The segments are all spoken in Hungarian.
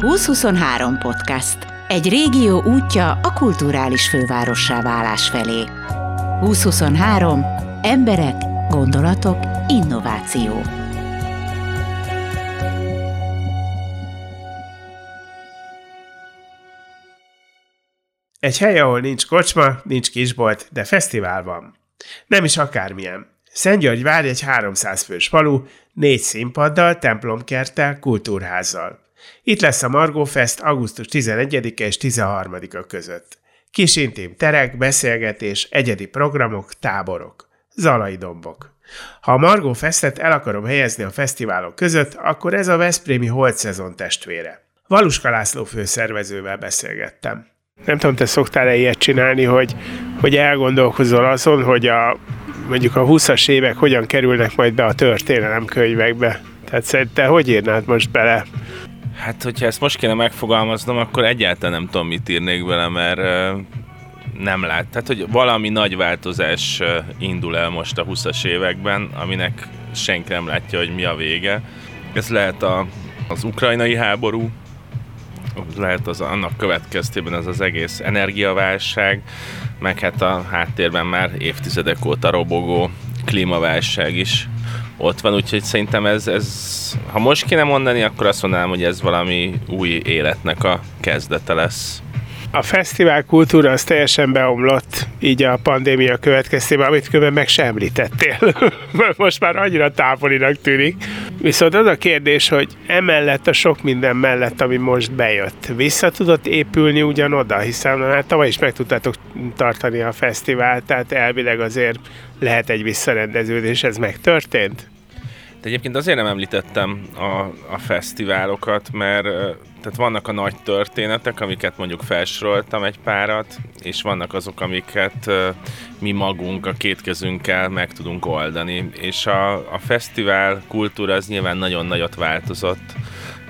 2023 podcast. Egy régió útja a kulturális fővárossá válás felé. 2023. Emberek, gondolatok, innováció. Egy hely, ahol nincs kocsma, nincs kisbolt, de fesztivál van. Nem is akármilyen. Szentgyörgy vár egy 300 fős falu, négy színpaddal, templomkerttel, kultúrházzal. Itt lesz a Margó Fest augusztus 11-e és 13-a között. Kis intim terek, beszélgetés, egyedi programok, táborok. Zalai dombok. Ha a Margó Festet el akarom helyezni a fesztiválok között, akkor ez a Veszprémi Holt szezon testvére. Valuska László főszervezővel beszélgettem. Nem tudom, te szoktál-e ilyet csinálni, hogy, hogy elgondolkozol azon, hogy a, mondjuk a 20-as évek hogyan kerülnek majd be a történelemkönyvekbe? Tehát szerintem hogy írnád most bele? Hát, hogyha ezt most kéne megfogalmaznom, akkor egyáltalán nem tudom, mit írnék bele, mert nem lát. Tehát, hogy valami nagy változás indul el most a 20-as években, aminek senki nem látja, hogy mi a vége. Ez lehet a, az ukrajnai háború, lehet az annak következtében az az egész energiaválság, meg hát a háttérben már évtizedek óta robogó klímaválság is ott van, úgyhogy szerintem ez, ez, ha most kéne mondani, akkor azt mondanám, hogy ez valami új életnek a kezdete lesz a fesztivál kultúra az teljesen beomlott így a pandémia következtében, amit különben meg sem említettél. Most már annyira távolinak tűnik. Viszont az a kérdés, hogy emellett a sok minden mellett, ami most bejött, vissza tudott épülni ugyanoda, hiszen hát tavaly is meg tudtátok tartani a fesztivált, tehát elvileg azért lehet egy visszarendeződés, ez megtörtént? De egyébként azért nem említettem a, a fesztiválokat, mert tehát vannak a nagy történetek, amiket mondjuk felsoroltam egy párat, és vannak azok, amiket mi magunk a két kezünkkel meg tudunk oldani. És a, a fesztivál kultúra az nyilván nagyon nagyot változott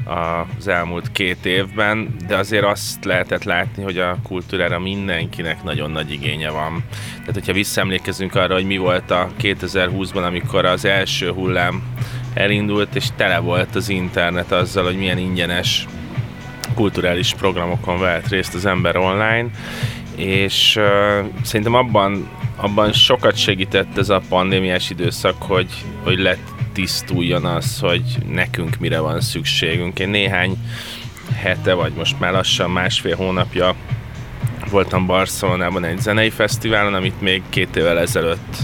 az elmúlt két évben, de azért azt lehetett látni, hogy a kultúrára mindenkinek nagyon nagy igénye van. Tehát, hogyha visszaemlékezünk arra, hogy mi volt a 2020-ban, amikor az első hullám elindult, és tele volt az internet azzal, hogy milyen ingyenes kulturális programokon vehet részt az ember online, és uh, szerintem abban, abban sokat segített ez a pandémiás időszak, hogy, hogy letisztuljon az, hogy nekünk mire van szükségünk. Én néhány hete, vagy most már lassan másfél hónapja voltam Barcelonában egy zenei fesztiválon, amit még két évvel ezelőtt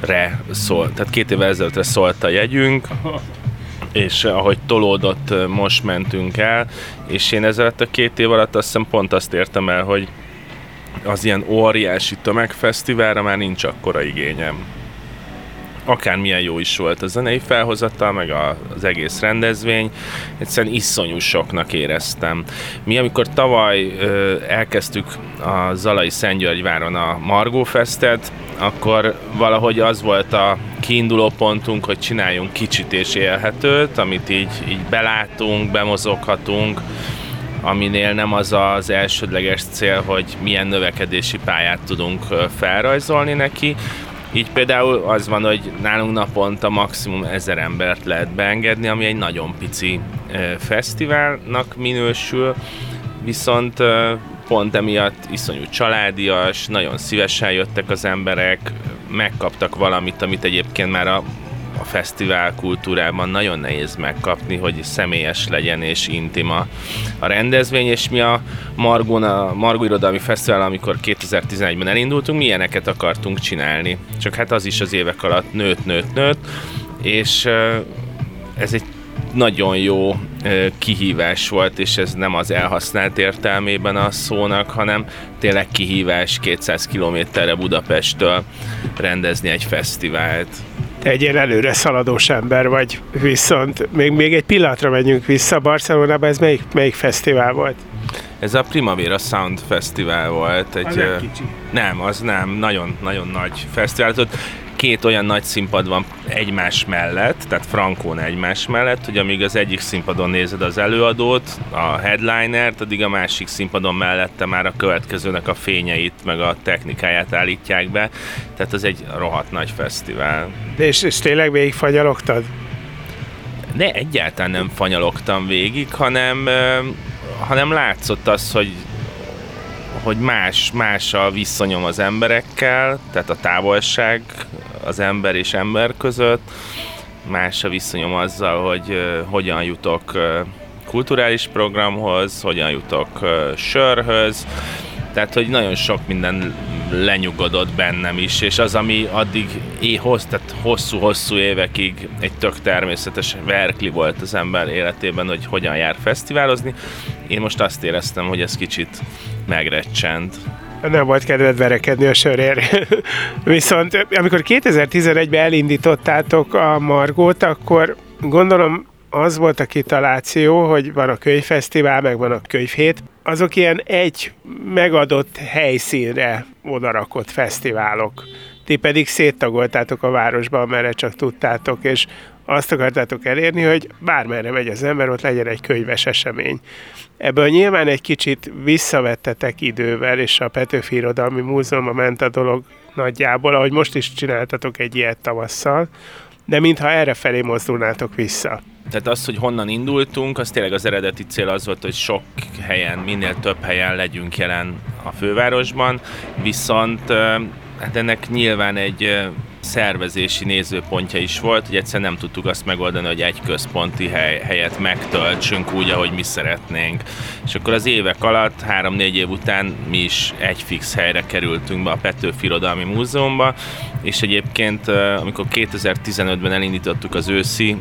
re szól, tehát két évvel ezelőttre szólt a jegyünk, és ahogy tolódott, most mentünk el, és én ezzel a két év alatt azt hiszem pont azt értem el, hogy az ilyen óriási tömegfesztiválra már nincs akkora igényem. Akármilyen jó is volt a zenei felhozata, meg az egész rendezvény, egyszerűen iszonyú soknak éreztem. Mi, amikor tavaly ö, elkezdtük a Zalai Szentgyörgyváron a Margó Festet, akkor valahogy az volt a kiinduló pontunk, hogy csináljunk kicsit és élhetőt, amit így, így belátunk, bemozoghatunk, aminél nem az az elsődleges cél, hogy milyen növekedési pályát tudunk felrajzolni neki. Így például az van, hogy nálunk naponta maximum ezer embert lehet beengedni, ami egy nagyon pici fesztiválnak minősül, viszont pont emiatt iszonyú családias, nagyon szívesen jöttek az emberek, megkaptak valamit, amit egyébként már a, a fesztivál kultúrában nagyon nehéz megkapni, hogy személyes legyen és intima a rendezvény, és mi a Margon, a Margó Irodalmi Fesztivál, amikor 2011-ben elindultunk, mi ilyeneket akartunk csinálni. Csak hát az is az évek alatt nőtt, nőtt, nőtt, és ez egy nagyon jó kihívás volt, és ez nem az elhasznált értelmében a szónak, hanem tényleg kihívás 200 kilométerre Budapesttől rendezni egy fesztivált. Te egy ilyen előre szaladós ember vagy, viszont még, még egy pillanatra menjünk vissza Barcelonába, ez melyik, melyik fesztivál volt? Ez a Primavera Sound Fesztivál volt. Egy, az kicsi. Nem, az nem, nagyon-nagyon nagy fesztivál. Ott két olyan nagy színpad van egymás mellett, tehát frankón egymás mellett, hogy amíg az egyik színpadon nézed az előadót, a headlinert, addig a másik színpadon mellette már a következőnek a fényeit, meg a technikáját állítják be, tehát ez egy rohadt nagy fesztivál. De és, és tényleg végig fagyalogtad? Ne, egyáltalán nem fanyalogtam végig, hanem hanem látszott az, hogy hogy más, más a viszonyom az emberekkel, tehát a távolság az ember és ember között, más a viszonyom azzal, hogy uh, hogyan jutok uh, kulturális programhoz, hogyan jutok uh, sörhöz, tehát, hogy nagyon sok minden lenyugodott bennem is, és az, ami addig éhoz, tehát hosszú-hosszú évekig egy tök természetes verkli volt az ember életében, hogy hogyan jár fesztiválozni, én most azt éreztem, hogy ez kicsit megrecsent. Nem volt kedved verekedni a sörért. Viszont amikor 2011-ben elindítottátok a Margót, akkor gondolom az volt a kitaláció, hogy van a könyvfesztivál, meg van a könyvhét, azok ilyen egy megadott helyszínre odarakott fesztiválok. Ti pedig széttagoltátok a városban, merre csak tudtátok, és azt akartátok elérni, hogy bármerre megy az ember, ott legyen egy könyves esemény. Ebből nyilván egy kicsit visszavettetek idővel, és a Petőfi Irodalmi Múzeumban ment a dolog nagyjából, ahogy most is csináltatok egy ilyet tavasszal, de mintha erre felé mozdulnátok vissza. Tehát az, hogy honnan indultunk, az tényleg az eredeti cél az volt, hogy sok helyen, minél több helyen legyünk jelen a fővárosban, viszont hát ennek nyilván egy szervezési nézőpontja is volt, hogy egyszer nem tudtuk azt megoldani, hogy egy központi hely, helyet megtöltsünk úgy, ahogy mi szeretnénk. És akkor az évek alatt, három-négy év után mi is egy fix helyre kerültünk be a Petőfi Irodalmi Múzeumba, és egyébként amikor 2015-ben elindítottuk az őszi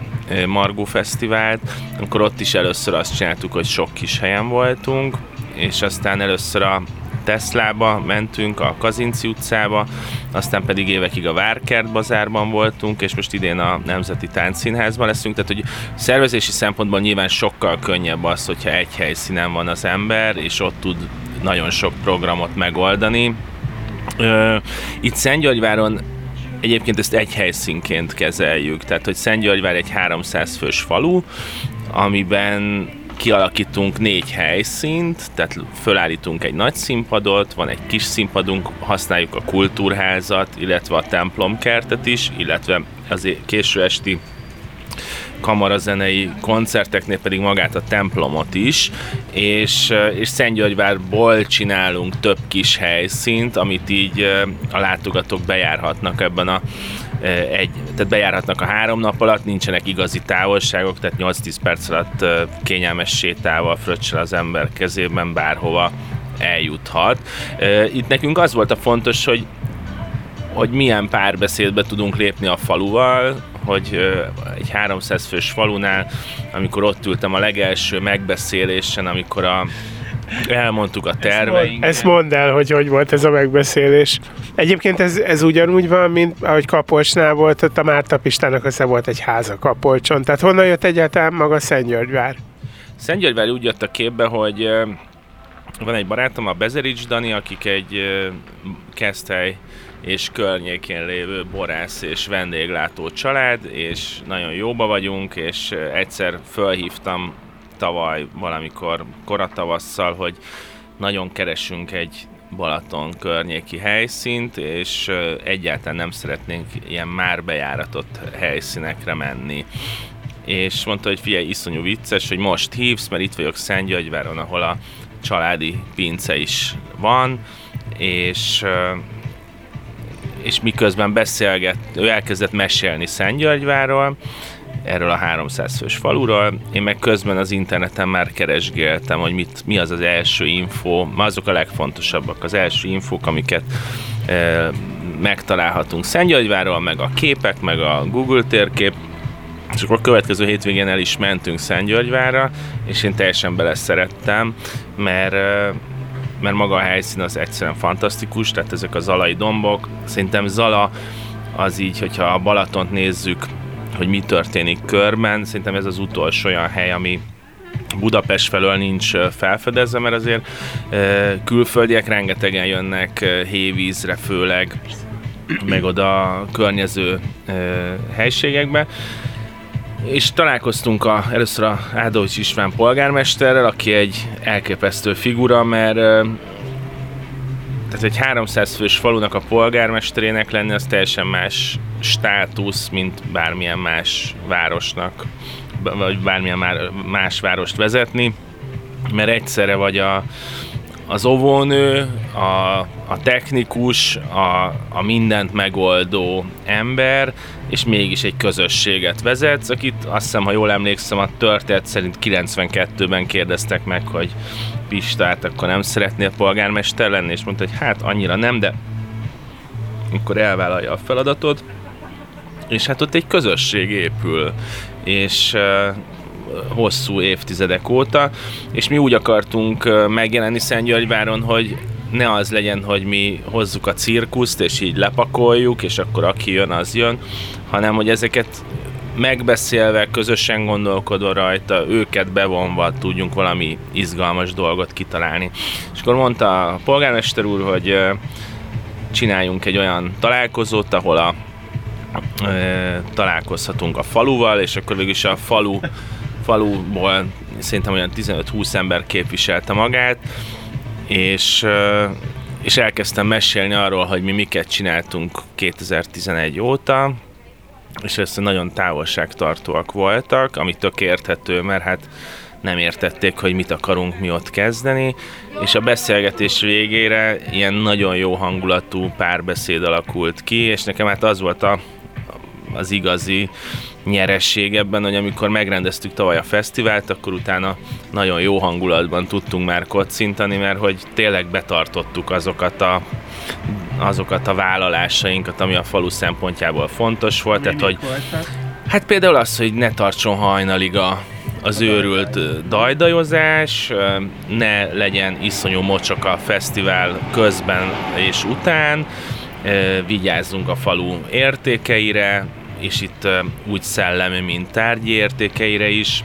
Margó Fesztivált, akkor ott is először azt csináltuk, hogy sok kis helyen voltunk, és aztán először a Teslába mentünk, a Kazinci utcába, aztán pedig évekig a Várkert bazárban voltunk, és most idén a Nemzeti Táncszínházban leszünk, tehát hogy szervezési szempontból nyilván sokkal könnyebb az, hogyha egy helyszínen van az ember, és ott tud nagyon sok programot megoldani. Itt Szentgyörgyváron Egyébként ezt egy helyszínként kezeljük, tehát hogy Szentgyörgyvár egy 300 fős falu, amiben kialakítunk négy helyszínt, tehát fölállítunk egy nagy színpadot, van egy kis színpadunk, használjuk a kultúrházat, illetve a templomkertet is, illetve az késő esti kamarazenei koncerteknél pedig magát a templomot is, és, és Szentgyörgyvárból csinálunk több kis helyszínt, amit így a látogatók bejárhatnak ebben a egy, tehát bejárhatnak a három nap alatt, nincsenek igazi távolságok, tehát 8-10 perc alatt kényelmes sétával, fröccsel az ember kezében bárhova eljuthat. Itt nekünk az volt a fontos, hogy hogy milyen párbeszédbe tudunk lépni a faluval, hogy egy 300 fős falunál, amikor ott ültem a legelső megbeszélésen, amikor a elmondtuk a terveinket. Ezt mondd el, hogy hogy volt ez a megbeszélés. Egyébként ez, ez ugyanúgy van, mint ahogy Kapolcsnál volt, ott a Márta Pistának össze volt egy háza Kapolcson. Tehát honnan jött egyáltalán maga Szentgyörgyvár? Szentgyörgyvár úgy jött a képbe, hogy van egy barátom, a Bezerics Dani, akik egy Keszthely és környékén lévő borász és vendéglátó család, és nagyon jóba vagyunk, és egyszer fölhívtam tavaly valamikor koratavasszal, hogy nagyon keresünk egy Balaton környéki helyszínt, és egyáltalán nem szeretnénk ilyen már bejáratott helyszínekre menni. És mondta, hogy figyelj, iszonyú vicces, hogy most hívsz, mert itt vagyok Szentgyörgyváron, ahol a családi pince is van, és és miközben beszélget, ő elkezdett mesélni Szentgyörgyváról, erről a 300 fős faluról. Én meg közben az interneten már keresgéltem, hogy mit, mi az az első info, azok a legfontosabbak, az első infók, amiket e, megtalálhatunk Szentgyörgyváról, meg a képek, meg a Google térkép, és akkor a következő hétvégén el is mentünk Szentgyörgyvárra, és én teljesen beleszerettem, mert mert maga a helyszín az egyszerűen fantasztikus, tehát ezek a zalai dombok. Szerintem Zala az így, hogyha a Balatont nézzük, hogy mi történik körben, szerintem ez az utolsó olyan hely, ami Budapest felől nincs felfedezve, mert azért külföldiek rengetegen jönnek hévízre főleg, meg oda a környező helységekbe, és találkoztunk a, először a Ádovics István polgármesterrel, aki egy elképesztő figura, mert tehát egy 300 fős falunak a polgármesterének lenni, az teljesen más státusz, mint bármilyen más városnak, vagy bármilyen más várost vezetni. mert egyszerre vagy a, az óvónő, a, a technikus, a, a mindent megoldó ember, és mégis egy közösséget vezetsz, akit azt hiszem, ha jól emlékszem, a történet szerint 92-ben kérdeztek meg, hogy Pistát akkor nem szeretnél polgármester lenni, és mondta, hogy hát annyira nem, de akkor elvállalja a feladatot, és hát ott egy közösség épül, és hosszú évtizedek óta, és mi úgy akartunk megjelenni Szentgyörgyváron, hogy ne az legyen, hogy mi hozzuk a cirkuszt, és így lepakoljuk, és akkor aki jön, az jön, hanem hogy ezeket megbeszélve, közösen gondolkodva rajta, őket bevonva tudjunk valami izgalmas dolgot kitalálni. És akkor mondta a polgármester úr, hogy csináljunk egy olyan találkozót, ahol a, e, találkozhatunk a faluval, és akkor végül is a falu faluból szerintem olyan 15-20 ember képviselte magát, és, és elkezdtem mesélni arról, hogy mi miket csináltunk 2011 óta, és ezt nagyon távolságtartóak voltak, ami tök érthető, mert hát nem értették, hogy mit akarunk mi ott kezdeni, és a beszélgetés végére ilyen nagyon jó hangulatú párbeszéd alakult ki, és nekem hát az volt a, az igazi nyeresség ebben, hogy amikor megrendeztük tavaly a fesztivált, akkor utána nagyon jó hangulatban tudtunk már kocintani, mert hogy tényleg betartottuk azokat a azokat a vállalásainkat, ami a falu szempontjából fontos volt. tehát, hogy, hát például az, hogy ne tartson hajnalig a, az őrült dajdajozás, ne legyen iszonyú mocsok a fesztivál közben és után, vigyázzunk a falu értékeire, és itt úgy szellemi, mint tárgyi értékeire is,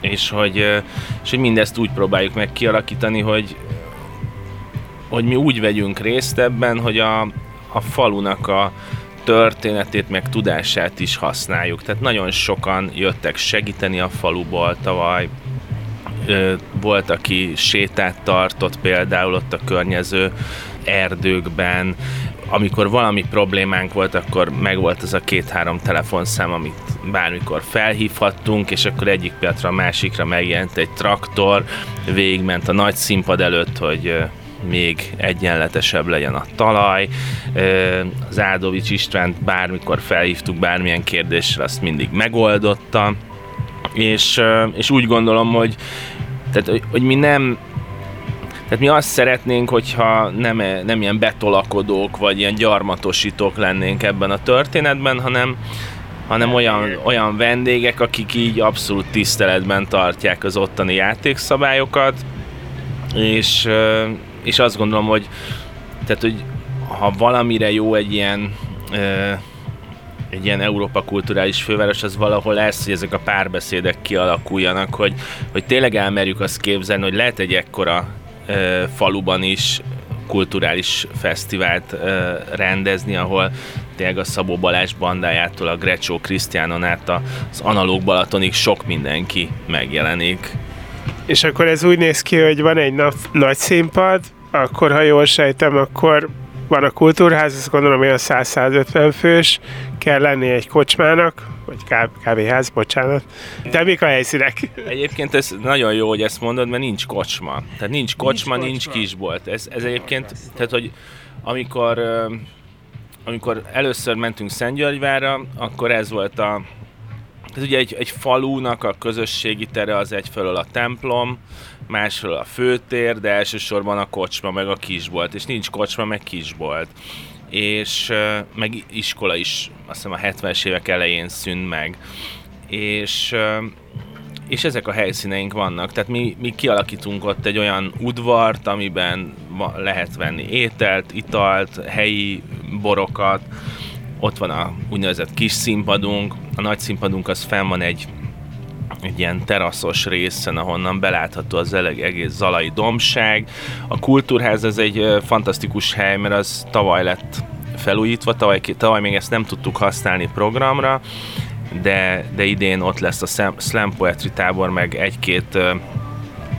és hogy, és hogy mindezt úgy próbáljuk meg kialakítani, hogy, hogy mi úgy vegyünk részt ebben, hogy a, a falunak a történetét, meg tudását is használjuk. Tehát nagyon sokan jöttek segíteni a faluból tavaly, volt, aki sétát tartott például ott a környező erdőkben, amikor valami problémánk volt, akkor megvolt az a két-három telefonszám, amit bármikor felhívhattunk, és akkor egyik pillanatra a másikra megjelent egy traktor, végigment a nagy színpad előtt, hogy még egyenletesebb legyen a talaj. Az Áldovics Istvánt bármikor felhívtuk bármilyen kérdésre, azt mindig megoldotta. És, és úgy gondolom, hogy, tehát, hogy mi nem tehát mi azt szeretnénk, hogyha nem, nem ilyen betolakodók, vagy ilyen gyarmatosítók lennénk ebben a történetben, hanem, hanem olyan, olyan vendégek, akik így abszolút tiszteletben tartják az ottani játékszabályokat, és, és azt gondolom, hogy tehát, hogy ha valamire jó egy ilyen egy ilyen Európa kulturális főváros, az valahol ez, hogy ezek a párbeszédek kialakuljanak, hogy, hogy tényleg elmerjük azt képzelni, hogy lehet egy ekkora faluban is kulturális fesztivált rendezni, ahol tényleg a Szabó Balázs bandájától a Grecsó Krisztiánon át az analóg Balatonig sok mindenki megjelenik. És akkor ez úgy néz ki, hogy van egy nap, nagy színpad, akkor ha jól sejtem, akkor van a kultúrház, azt gondolom olyan 100-150 fős, kell lenni egy kocsmának, vagy kávéház, bocsánat. De mik a helyszínek? Egyébként ez nagyon jó, hogy ezt mondod, mert nincs kocsma. Tehát nincs kocsma, nincs, nincs kisbolt. Ez, ez egyébként, tehát hogy amikor, amikor először mentünk Szentgyörgyvárra, akkor ez volt a ez ugye egy, egy falúnak a közösségi tere az egyfelől a templom, másfelől a főtér, de elsősorban a kocsma meg a kisbolt, és nincs kocsma meg kisbolt és meg iskola is azt hiszem a 70-es évek elején szűnt meg. És, és ezek a helyszíneink vannak, tehát mi, mi kialakítunk ott egy olyan udvart, amiben lehet venni ételt, italt, helyi borokat, ott van a úgynevezett kis színpadunk, a nagy színpadunk az fenn van egy egy ilyen teraszos részen, ahonnan belátható az eleg, egész Zalai dombság. A kultúrház ez egy fantasztikus hely, mert az tavaly lett felújítva, tavaly, tavaly még ezt nem tudtuk használni programra, de, de idén ott lesz a Slam Poetry tábor, meg egy-két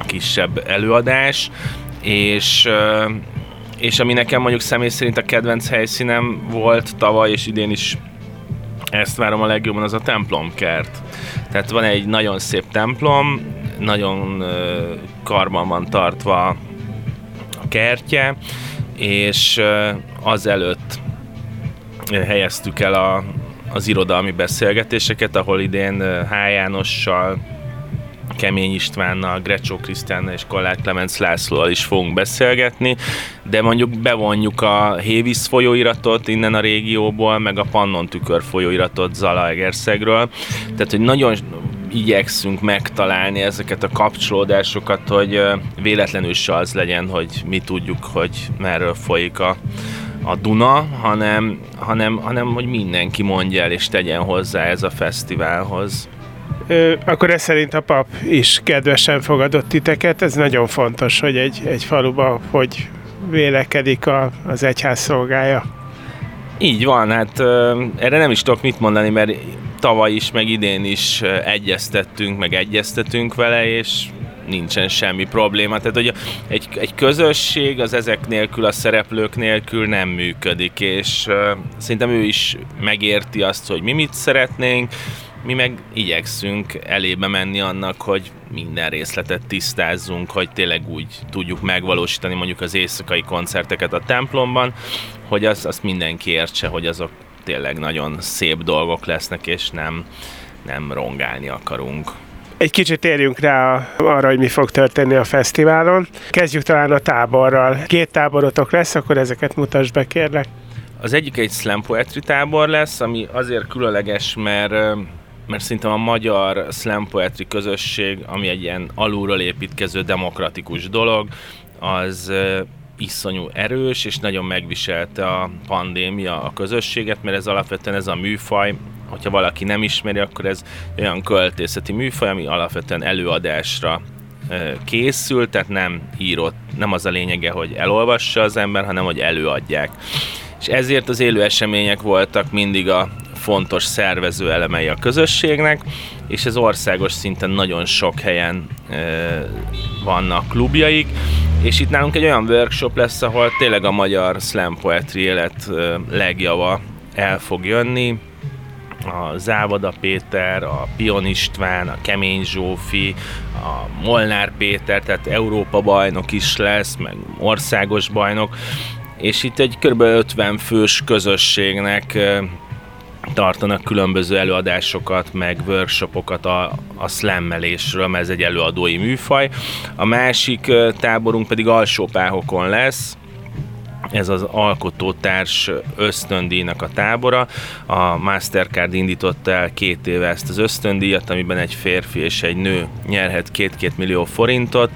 kisebb előadás, és és ami nekem mondjuk személy szerint a kedvenc helyszínem volt tavaly, és idén is ezt várom a legjobban, az a templomkert. Tehát van egy nagyon szép templom, nagyon karban van tartva a kertje, és azelőtt helyeztük el a, az irodalmi beszélgetéseket, ahol idén H. Jánossal, Kemény Istvánnal, Grecsó Krisztánnal és Kollár Clemens Lászlóval is fogunk beszélgetni, de mondjuk bevonjuk a Hévisz folyóiratot innen a régióból, meg a Pannon tükör folyóiratot Zalaegerszegről, tehát hogy nagyon igyekszünk megtalálni ezeket a kapcsolódásokat, hogy véletlenül se az legyen, hogy mi tudjuk, hogy merről folyik a, a Duna, hanem, hanem, hanem hogy mindenki mondja el és tegyen hozzá ez a fesztiválhoz. Akkor ez szerint a pap is kedvesen fogadott titeket. Ez nagyon fontos, hogy egy, egy faluba hogy vélekedik a, az egyház szolgája. Így van, hát ö, erre nem is tudok mit mondani, mert tavaly is, meg idén is egyeztettünk, meg egyeztetünk vele, és nincsen semmi probléma. Tehát, hogy egy, egy közösség az ezek nélkül, a szereplők nélkül nem működik, és uh, szerintem ő is megérti azt, hogy mi mit szeretnénk, mi meg igyekszünk elébe menni annak, hogy minden részletet tisztázzunk, hogy tényleg úgy tudjuk megvalósítani mondjuk az éjszakai koncerteket a templomban, hogy azt, azt mindenki értse, hogy azok tényleg nagyon szép dolgok lesznek, és nem, nem rongálni akarunk. Egy kicsit térjünk rá arra, hogy mi fog történni a fesztiválon. Kezdjük talán a táborral. Két táborotok lesz, akkor ezeket mutasd be, kérlek. Az egyik egy slam poetry tábor lesz, ami azért különleges, mert mert szerintem a magyar slam poetry közösség, ami egy ilyen alulról építkező demokratikus dolog, az iszonyú erős, és nagyon megviselte a pandémia a közösséget, mert ez alapvetően ez a műfaj, hogyha valaki nem ismeri, akkor ez olyan költészeti műfaj, ami alapvetően előadásra készül, tehát nem írott, nem az a lényege, hogy elolvassa az ember, hanem hogy előadják. És ezért az élő események voltak mindig a fontos szervező elemei a közösségnek, és ez országos szinten nagyon sok helyen e, vannak klubjaik, és itt nálunk egy olyan workshop lesz, ahol tényleg a magyar slam poetry élet e, legjava el fog jönni, a Závada Péter, a Pion István, a Kemény Zsófi, a Molnár Péter, tehát Európa bajnok is lesz, meg országos bajnok, és itt egy kb. 50 fős közösségnek tartanak különböző előadásokat, meg workshopokat a, a slammelésről, mert ez egy előadói műfaj. A másik táborunk pedig alsópáhokon lesz, ez az alkotótárs ösztöndíjnak a tábora. A Mastercard indította el két éve ezt az ösztöndíjat, amiben egy férfi és egy nő nyerhet két-két millió forintot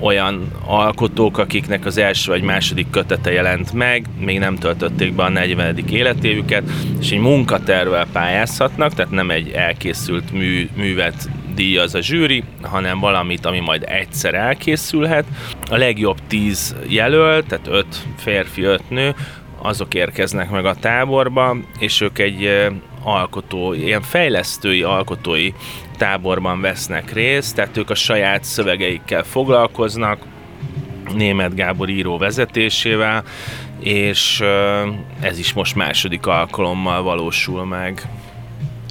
olyan alkotók, akiknek az első vagy második kötete jelent meg, még nem töltötték be a 40. életévüket, és egy munkatervel pályázhatnak, tehát nem egy elkészült mű, művet díjaz a zsűri, hanem valamit, ami majd egyszer elkészülhet. A legjobb tíz jelölt, tehát öt férfi, öt nő, azok érkeznek meg a táborba, és ők egy alkotó, ilyen fejlesztői, alkotói táborban vesznek részt, tehát ők a saját szövegeikkel foglalkoznak, német Gábor író vezetésével, és ez is most második alkalommal valósul meg.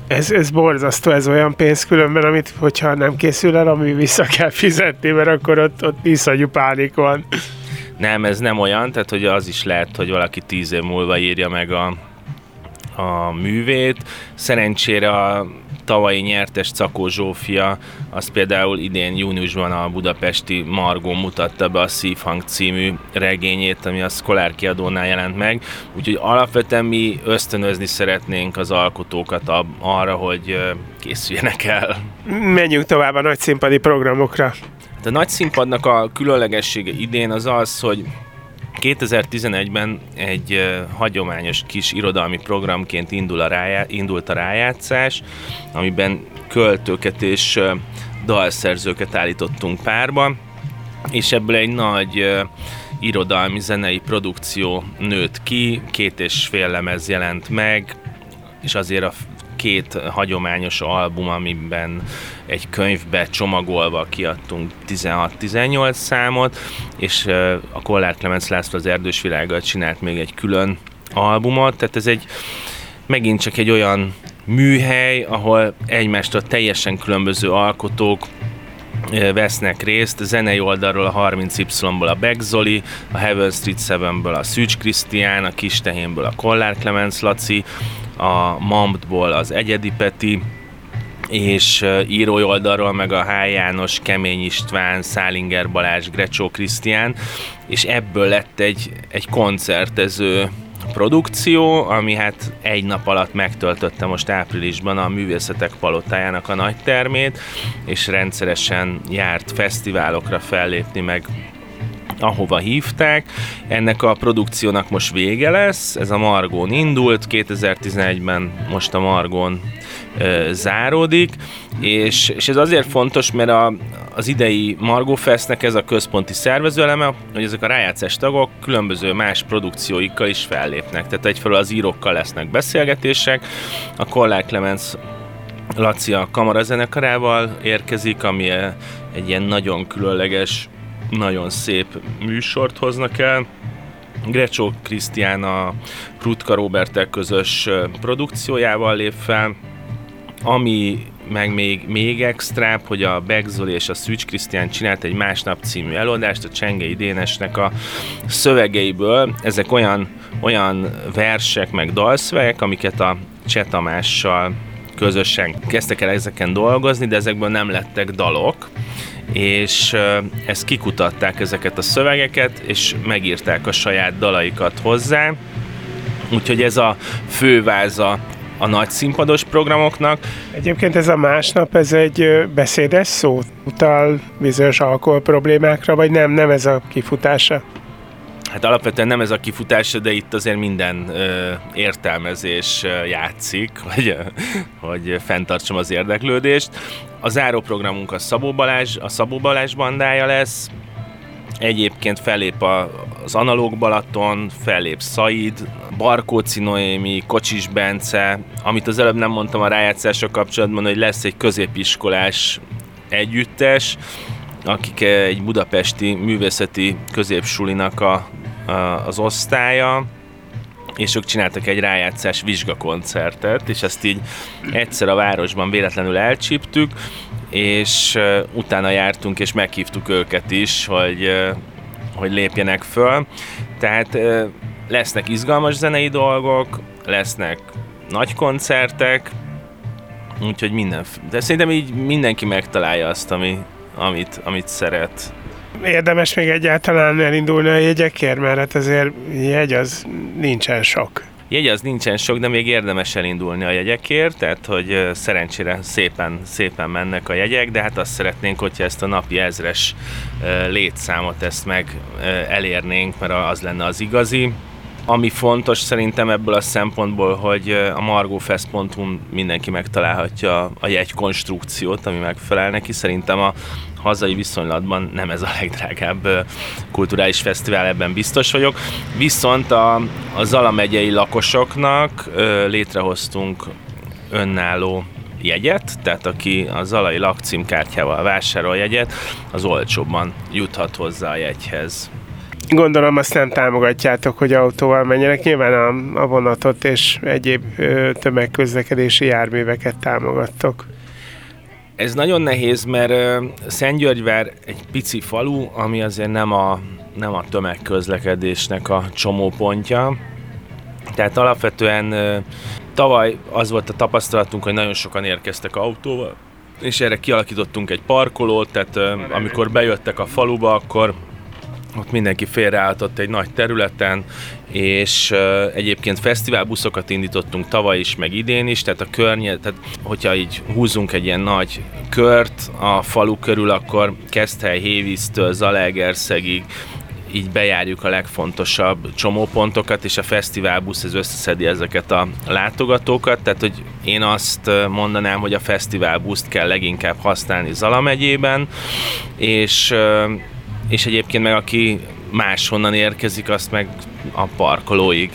Ez, ez borzasztó, ez olyan pénz különben, amit hogyha nem készül el, ami vissza kell fizetni, mert akkor ott, ott iszonyú pánik van. Nem, ez nem olyan, tehát hogy az is lehet, hogy valaki tíz év múlva írja meg a, a művét. Szerencsére a tavalyi nyertes Cakó Zsófia, az például idén júniusban a budapesti Margó mutatta be a Szívhang című regényét, ami a Szkolár kiadónál jelent meg. Úgyhogy alapvetően mi ösztönözni szeretnénk az alkotókat arra, hogy készüljenek el. Menjünk tovább a nagy színpadi programokra. A nagy színpadnak a különlegessége idén az az, hogy 2011-ben egy hagyományos kis irodalmi programként indul a rájá, indult a rájátszás, amiben költőket és uh, dalszerzőket állítottunk párba, és ebből egy nagy uh, irodalmi zenei produkció nőtt ki, két és fél lemez jelent meg, és azért a két hagyományos album, amiben egy könyvbe csomagolva kiadtunk 16-18 számot, és a Kollár Clemens László az Erdős Világgal csinált még egy külön albumot, tehát ez egy megint csak egy olyan műhely, ahol egymástól teljesen különböző alkotók vesznek részt, zenei oldalról a 30Y-ból a Begzoli, a Heaven Street 7-ből a Szűcs Krisztián, a Kistehénből a Kollár Clemens Laci, a Mambtból az Egyedi Peti, és írói oldalról meg a H. János, Kemény István, Szálinger Balázs, Grecsó Krisztián, és ebből lett egy, egy koncertező produkció, ami hát egy nap alatt megtöltötte most áprilisban a Művészetek Palotájának a nagy termét, és rendszeresen járt fesztiválokra fellépni, meg ahova hívták. Ennek a produkciónak most vége lesz, ez a Margón indult, 2011-ben most a Margón ö, záródik, és, és ez azért fontos, mert a, az idei Margó Festnek ez a központi szervezőeleme, hogy ezek a rájátszás tagok különböző más produkcióikkal is fellépnek. Tehát egyfelől az írókkal lesznek beszélgetések, a Kollár Clemens Laci a kamarazenekarával érkezik, ami egy ilyen nagyon különleges nagyon szép műsort hoznak el. Grecsó Krisztián a Prutka Robertek közös produkciójával lép fel, ami meg még, még extrább, hogy a Begzoli és a Szűcs Krisztián csinált egy Másnap című előadást a Csengei Dénesnek a szövegeiből. Ezek olyan, olyan versek, meg dalszövegek, amiket a Cseh közösen kezdtek el ezeken dolgozni, de ezekből nem lettek dalok, és ezt kikutatták ezeket a szövegeket, és megírták a saját dalaikat hozzá. Úgyhogy ez a főváza a nagy színpados programoknak. Egyébként ez a másnap, ez egy beszédes szó? Utal bizonyos alkohol problémákra, vagy nem, nem ez a kifutása? Hát alapvetően nem ez a kifutása, de itt azért minden ö, értelmezés játszik, ö, hogy fenntartsam az érdeklődést. A záróprogramunk a Szabó Balázs, a Szabó Balázs bandája lesz, Egyébként fellép a, az Analóg Balaton, fellép Said, Barkóci Noémi, Kocsis Bence, amit az előbb nem mondtam a rájátszások kapcsolatban, hogy lesz egy középiskolás együttes, akik egy budapesti művészeti középsulinak a, a, az osztálya, és ők csináltak egy rájátszás vizsgakoncertet, és ezt így egyszer a városban véletlenül elcsíptük, és utána jártunk, és meghívtuk őket is, hogy, hogy lépjenek föl. Tehát lesznek izgalmas zenei dolgok, lesznek nagy koncertek, úgyhogy minden, de szerintem így mindenki megtalálja azt, ami, amit, amit szeret. Érdemes még egyáltalán elindulni a jegyekért, mert hát azért jegy az nincsen sok. Jegy az nincsen sok, de még érdemes elindulni a jegyekért, tehát hogy szerencsére szépen, szépen mennek a jegyek, de hát azt szeretnénk, hogyha ezt a napi ezres létszámot ezt meg elérnénk, mert az lenne az igazi. Ami fontos szerintem ebből a szempontból, hogy a margofest.hu mindenki megtalálhatja a jegykonstrukciót, ami megfelel neki. Szerintem a hazai viszonylatban nem ez a legdrágább kulturális fesztivál, ebben biztos vagyok. Viszont a, a Zala megyei lakosoknak létrehoztunk önálló jegyet, tehát aki a Zalai lakcímkártyával vásárol jegyet, az olcsóbban juthat hozzá a jegyhez. Gondolom azt nem támogatjátok, hogy autóval menjenek. Nyilván a, a vonatot és egyéb ö, tömegközlekedési járműveket támogattok. Ez nagyon nehéz, mert Szentgyörgyvár egy pici falu, ami azért nem a, nem a tömegközlekedésnek a csomópontja. Tehát alapvetően tavaly az volt a tapasztalatunk, hogy nagyon sokan érkeztek autóval, és erre kialakítottunk egy parkolót, tehát amikor bejöttek a faluba, akkor ott mindenki félreálltott egy nagy területen, és uh, egyébként fesztiválbuszokat indítottunk tavaly is, meg idén is, tehát a környezet, tehát hogyha így húzunk egy ilyen nagy kört a falu körül, akkor Keszthely, Hévíztől, Zalaegerszegig, így bejárjuk a legfontosabb csomópontokat, és a fesztiválbusz ez összeszedi ezeket a látogatókat, tehát hogy én azt mondanám, hogy a fesztiválbuszt kell leginkább használni Zala megyében, és és egyébként meg aki máshonnan érkezik, azt meg a parkolóig,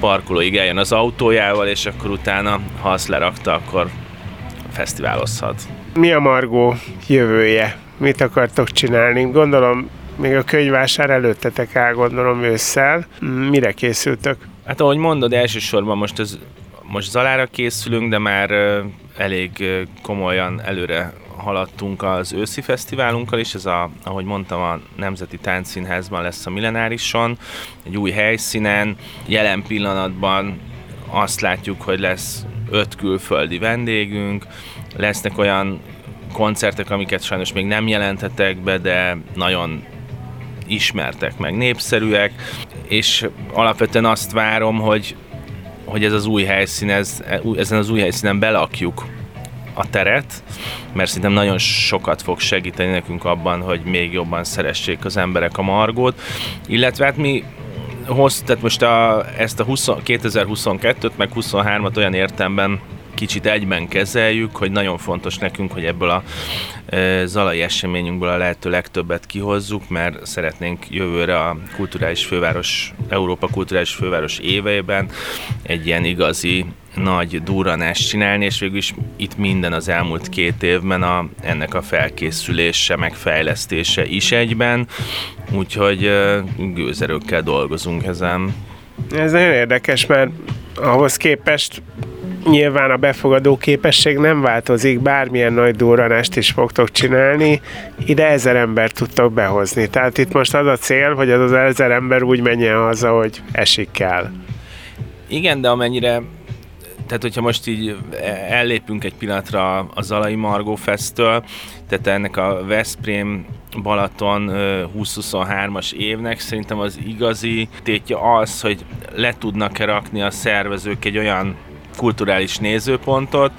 parkolóig eljön az autójával, és akkor utána, ha azt lerakta, akkor fesztiválozhat. Mi a Margó jövője? Mit akartok csinálni? Gondolom még a könyvásár előttetek áll, gondolom ősszel. Mire készültök? Hát ahogy mondod, elsősorban most ez most Zalára készülünk, de már elég komolyan előre haladtunk az őszi fesztiválunkkal is, ez a, ahogy mondtam, a Nemzeti Táncszínházban lesz a Millenárison, egy új helyszínen, jelen pillanatban azt látjuk, hogy lesz öt külföldi vendégünk, lesznek olyan koncertek, amiket sajnos még nem jelentetek be, de nagyon ismertek meg, népszerűek, és alapvetően azt várom, hogy, hogy ez az új helyszín, ez, ezen az új helyszínen belakjuk a teret, mert szerintem nagyon sokat fog segíteni nekünk abban, hogy még jobban szeressék az emberek a margót, illetve hát mi hossz, tehát most a, ezt a 20, 2022-t meg 23-at olyan értemben kicsit egyben kezeljük, hogy nagyon fontos nekünk, hogy ebből a e, zalai eseményünkből a lehető legtöbbet kihozzuk, mert szeretnénk jövőre a kulturális főváros, Európa kulturális főváros éveiben egy ilyen igazi nagy durranást csinálni, és végül is itt minden az elmúlt két évben a, ennek a felkészülése, meg fejlesztése is egyben, úgyhogy gőzerőkkel dolgozunk ezen. Ez nagyon érdekes, mert ahhoz képest nyilván a befogadó képesség nem változik, bármilyen nagy durranást is fogtok csinálni, ide ezer ember tudtok behozni. Tehát itt most az a cél, hogy az az ezer ember úgy menjen haza, hogy esik kell. Igen, de amennyire tehát hogyha most így ellépünk egy pillanatra a Zalai Margó Festtől, tehát ennek a Veszprém Balaton 2023-as évnek szerintem az igazi tétje az, hogy le tudnak-e rakni a szervezők egy olyan kulturális nézőpontot,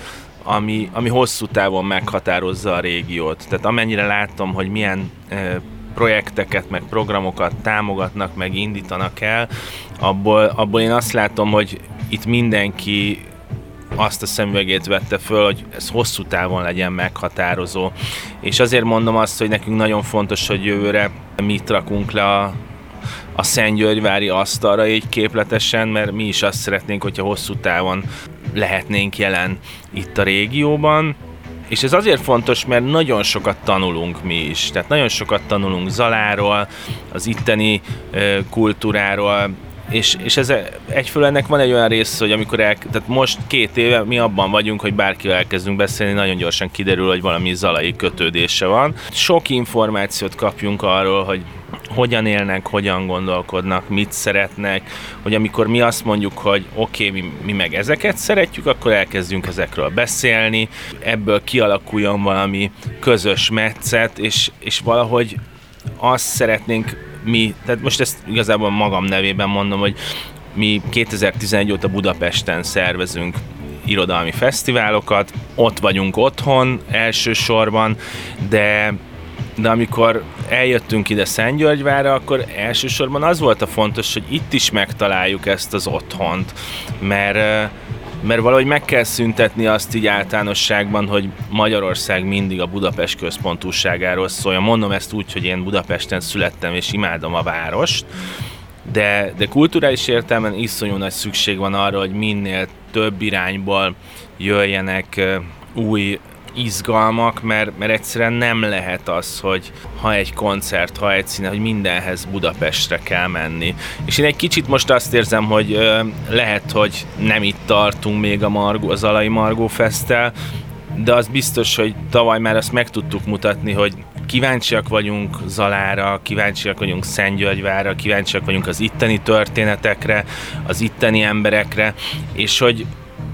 ami, ami hosszú távon meghatározza a régiót. Tehát amennyire látom, hogy milyen e, projekteket, meg programokat támogatnak, meg indítanak el, abból, abból én azt látom, hogy itt mindenki azt a szemüvegét vette föl, hogy ez hosszú távon legyen meghatározó. És azért mondom azt, hogy nekünk nagyon fontos, hogy jövőre mit rakunk le a, a Szentgyörgyvári asztalra így képletesen, mert mi is azt szeretnénk, hogyha hosszú távon lehetnénk jelen itt a régióban. És ez azért fontos, mert nagyon sokat tanulunk mi is. Tehát nagyon sokat tanulunk Zaláról, az itteni kultúráról, és, és ez egyfől ennek van egy olyan rész, hogy amikor el, tehát most két éve mi abban vagyunk, hogy bárkivel elkezdünk beszélni, nagyon gyorsan kiderül, hogy valami zalai kötődése van. Sok információt kapjunk arról, hogy hogyan élnek, hogyan gondolkodnak, mit szeretnek, hogy amikor mi azt mondjuk, hogy oké, okay, mi, mi meg ezeket szeretjük, akkor elkezdjünk ezekről beszélni, ebből kialakuljon valami közös metszet, és, és valahogy azt szeretnénk mi, tehát most ezt igazából magam nevében mondom, hogy mi 2011 óta Budapesten szervezünk irodalmi fesztiválokat, ott vagyunk otthon elsősorban, de de amikor eljöttünk ide Szentgyörgyvára, akkor elsősorban az volt a fontos, hogy itt is megtaláljuk ezt az otthont, mert mert valahogy meg kell szüntetni azt így általánosságban, hogy Magyarország mindig a Budapest központúságáról szólja. Mondom ezt úgy, hogy én Budapesten születtem és imádom a várost, de, de kulturális értelemben iszonyú nagy szükség van arra, hogy minél több irányból jöjjenek új izgalmak, mert, mert egyszerűen nem lehet az, hogy ha egy koncert, ha egy színe, hogy mindenhez Budapestre kell menni. És én egy kicsit most azt érzem, hogy ö, lehet, hogy nem itt tartunk még a, Margó, az Alai Margó Fesztel, de az biztos, hogy tavaly már azt meg tudtuk mutatni, hogy kíváncsiak vagyunk Zalára, kíváncsiak vagyunk Szentgyörgyvára, kíváncsiak vagyunk az itteni történetekre, az itteni emberekre, és hogy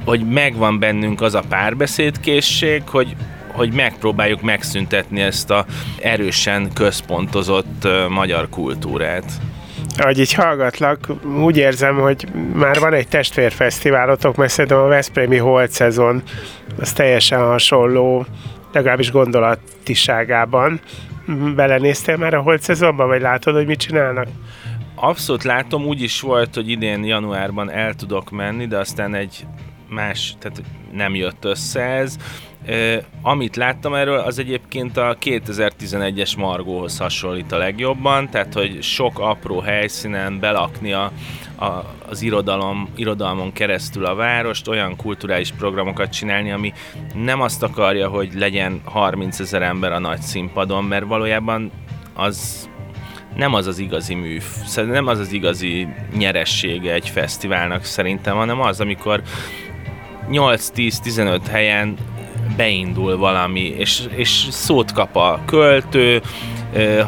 hogy megvan bennünk az a párbeszédkészség, hogy hogy megpróbáljuk megszüntetni ezt a erősen központozott magyar kultúrát. Ahogy így hallgatlak, úgy érzem, hogy már van egy testvérfesztiválotok, mert szerintem a Veszprémi Holt szezon az teljesen hasonló, legalábbis gondolatiságában. Belenéztél már a Holt szezonban, vagy látod, hogy mit csinálnak? Abszolút látom, úgy is volt, hogy idén januárban el tudok menni, de aztán egy más, tehát nem jött össze ez. Uh, amit láttam erről, az egyébként a 2011-es Margóhoz hasonlít a legjobban, tehát hogy sok apró helyszínen belakni a, a, az irodalom, irodalmon keresztül a várost, olyan kulturális programokat csinálni, ami nem azt akarja, hogy legyen 30 ezer ember a nagy színpadon, mert valójában az nem az az igazi műf, nem az az igazi nyeressége egy fesztiválnak szerintem, hanem az, amikor 8-10-15 helyen beindul valami, és, és szót kap a költő,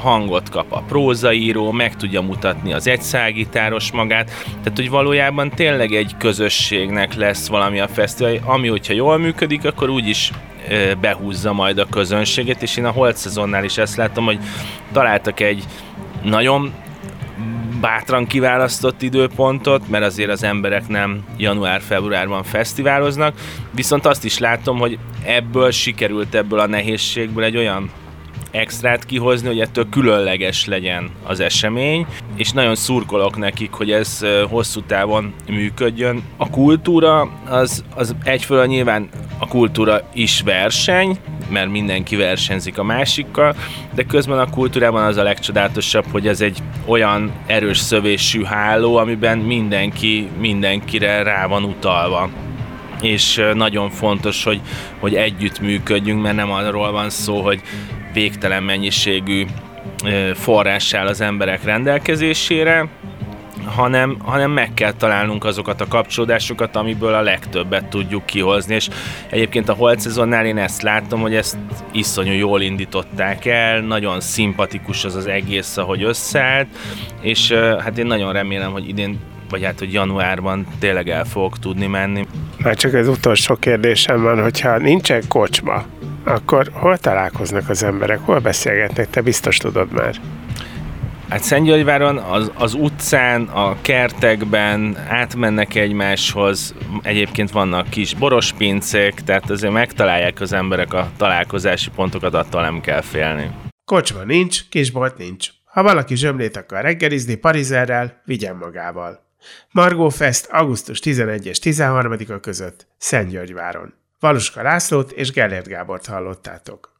hangot kap a prózaíró, meg tudja mutatni az egyszágitáros magát, tehát hogy valójában tényleg egy közösségnek lesz valami a fesztivál, ami hogyha jól működik, akkor úgyis behúzza majd a közönséget, és én a holt szezonnál is ezt látom, hogy találtak egy nagyon bátran kiválasztott időpontot, mert azért az emberek nem január-februárban fesztiváloznak, viszont azt is látom, hogy ebből sikerült ebből a nehézségből egy olyan extrát kihozni, hogy ettől különleges legyen az esemény, és nagyon szurkolok nekik, hogy ez hosszú távon működjön. A kultúra az, az egyfelől nyilván a kultúra is verseny, mert mindenki versenyzik a másikkal, de közben a kultúrában az a legcsodálatosabb, hogy ez egy olyan erős szövésű háló, amiben mindenki mindenkire rá van utalva és nagyon fontos, hogy, hogy együtt működjünk, mert nem arról van szó, hogy végtelen mennyiségű forrás az emberek rendelkezésére, hanem, hanem meg kell találnunk azokat a kapcsolódásokat, amiből a legtöbbet tudjuk kihozni, és egyébként a Holt szezonnál én ezt látom, hogy ezt iszonyú jól indították el, nagyon szimpatikus az az egész, ahogy összeállt, és hát én nagyon remélem, hogy idén vagy hát, hogy januárban tényleg el fogok tudni menni. Már csak az utolsó kérdésem van, hogyha nincsen kocsma, akkor hol találkoznak az emberek, hol beszélgetnek, te biztos tudod már. Hát Szentgyörgyváron az, az utcán, a kertekben átmennek egymáshoz, egyébként vannak kis borospincék, tehát azért megtalálják az emberek a találkozási pontokat, attól nem kell félni. Kocsma nincs, kisbolt nincs. Ha valaki zsömlét akar reggelizni Parizerrel, vigyen magával. Margó Fest augusztus 11 és 13-a között Szentgyörgyváron. Valuska Lászlót és Gellért Gábort hallottátok.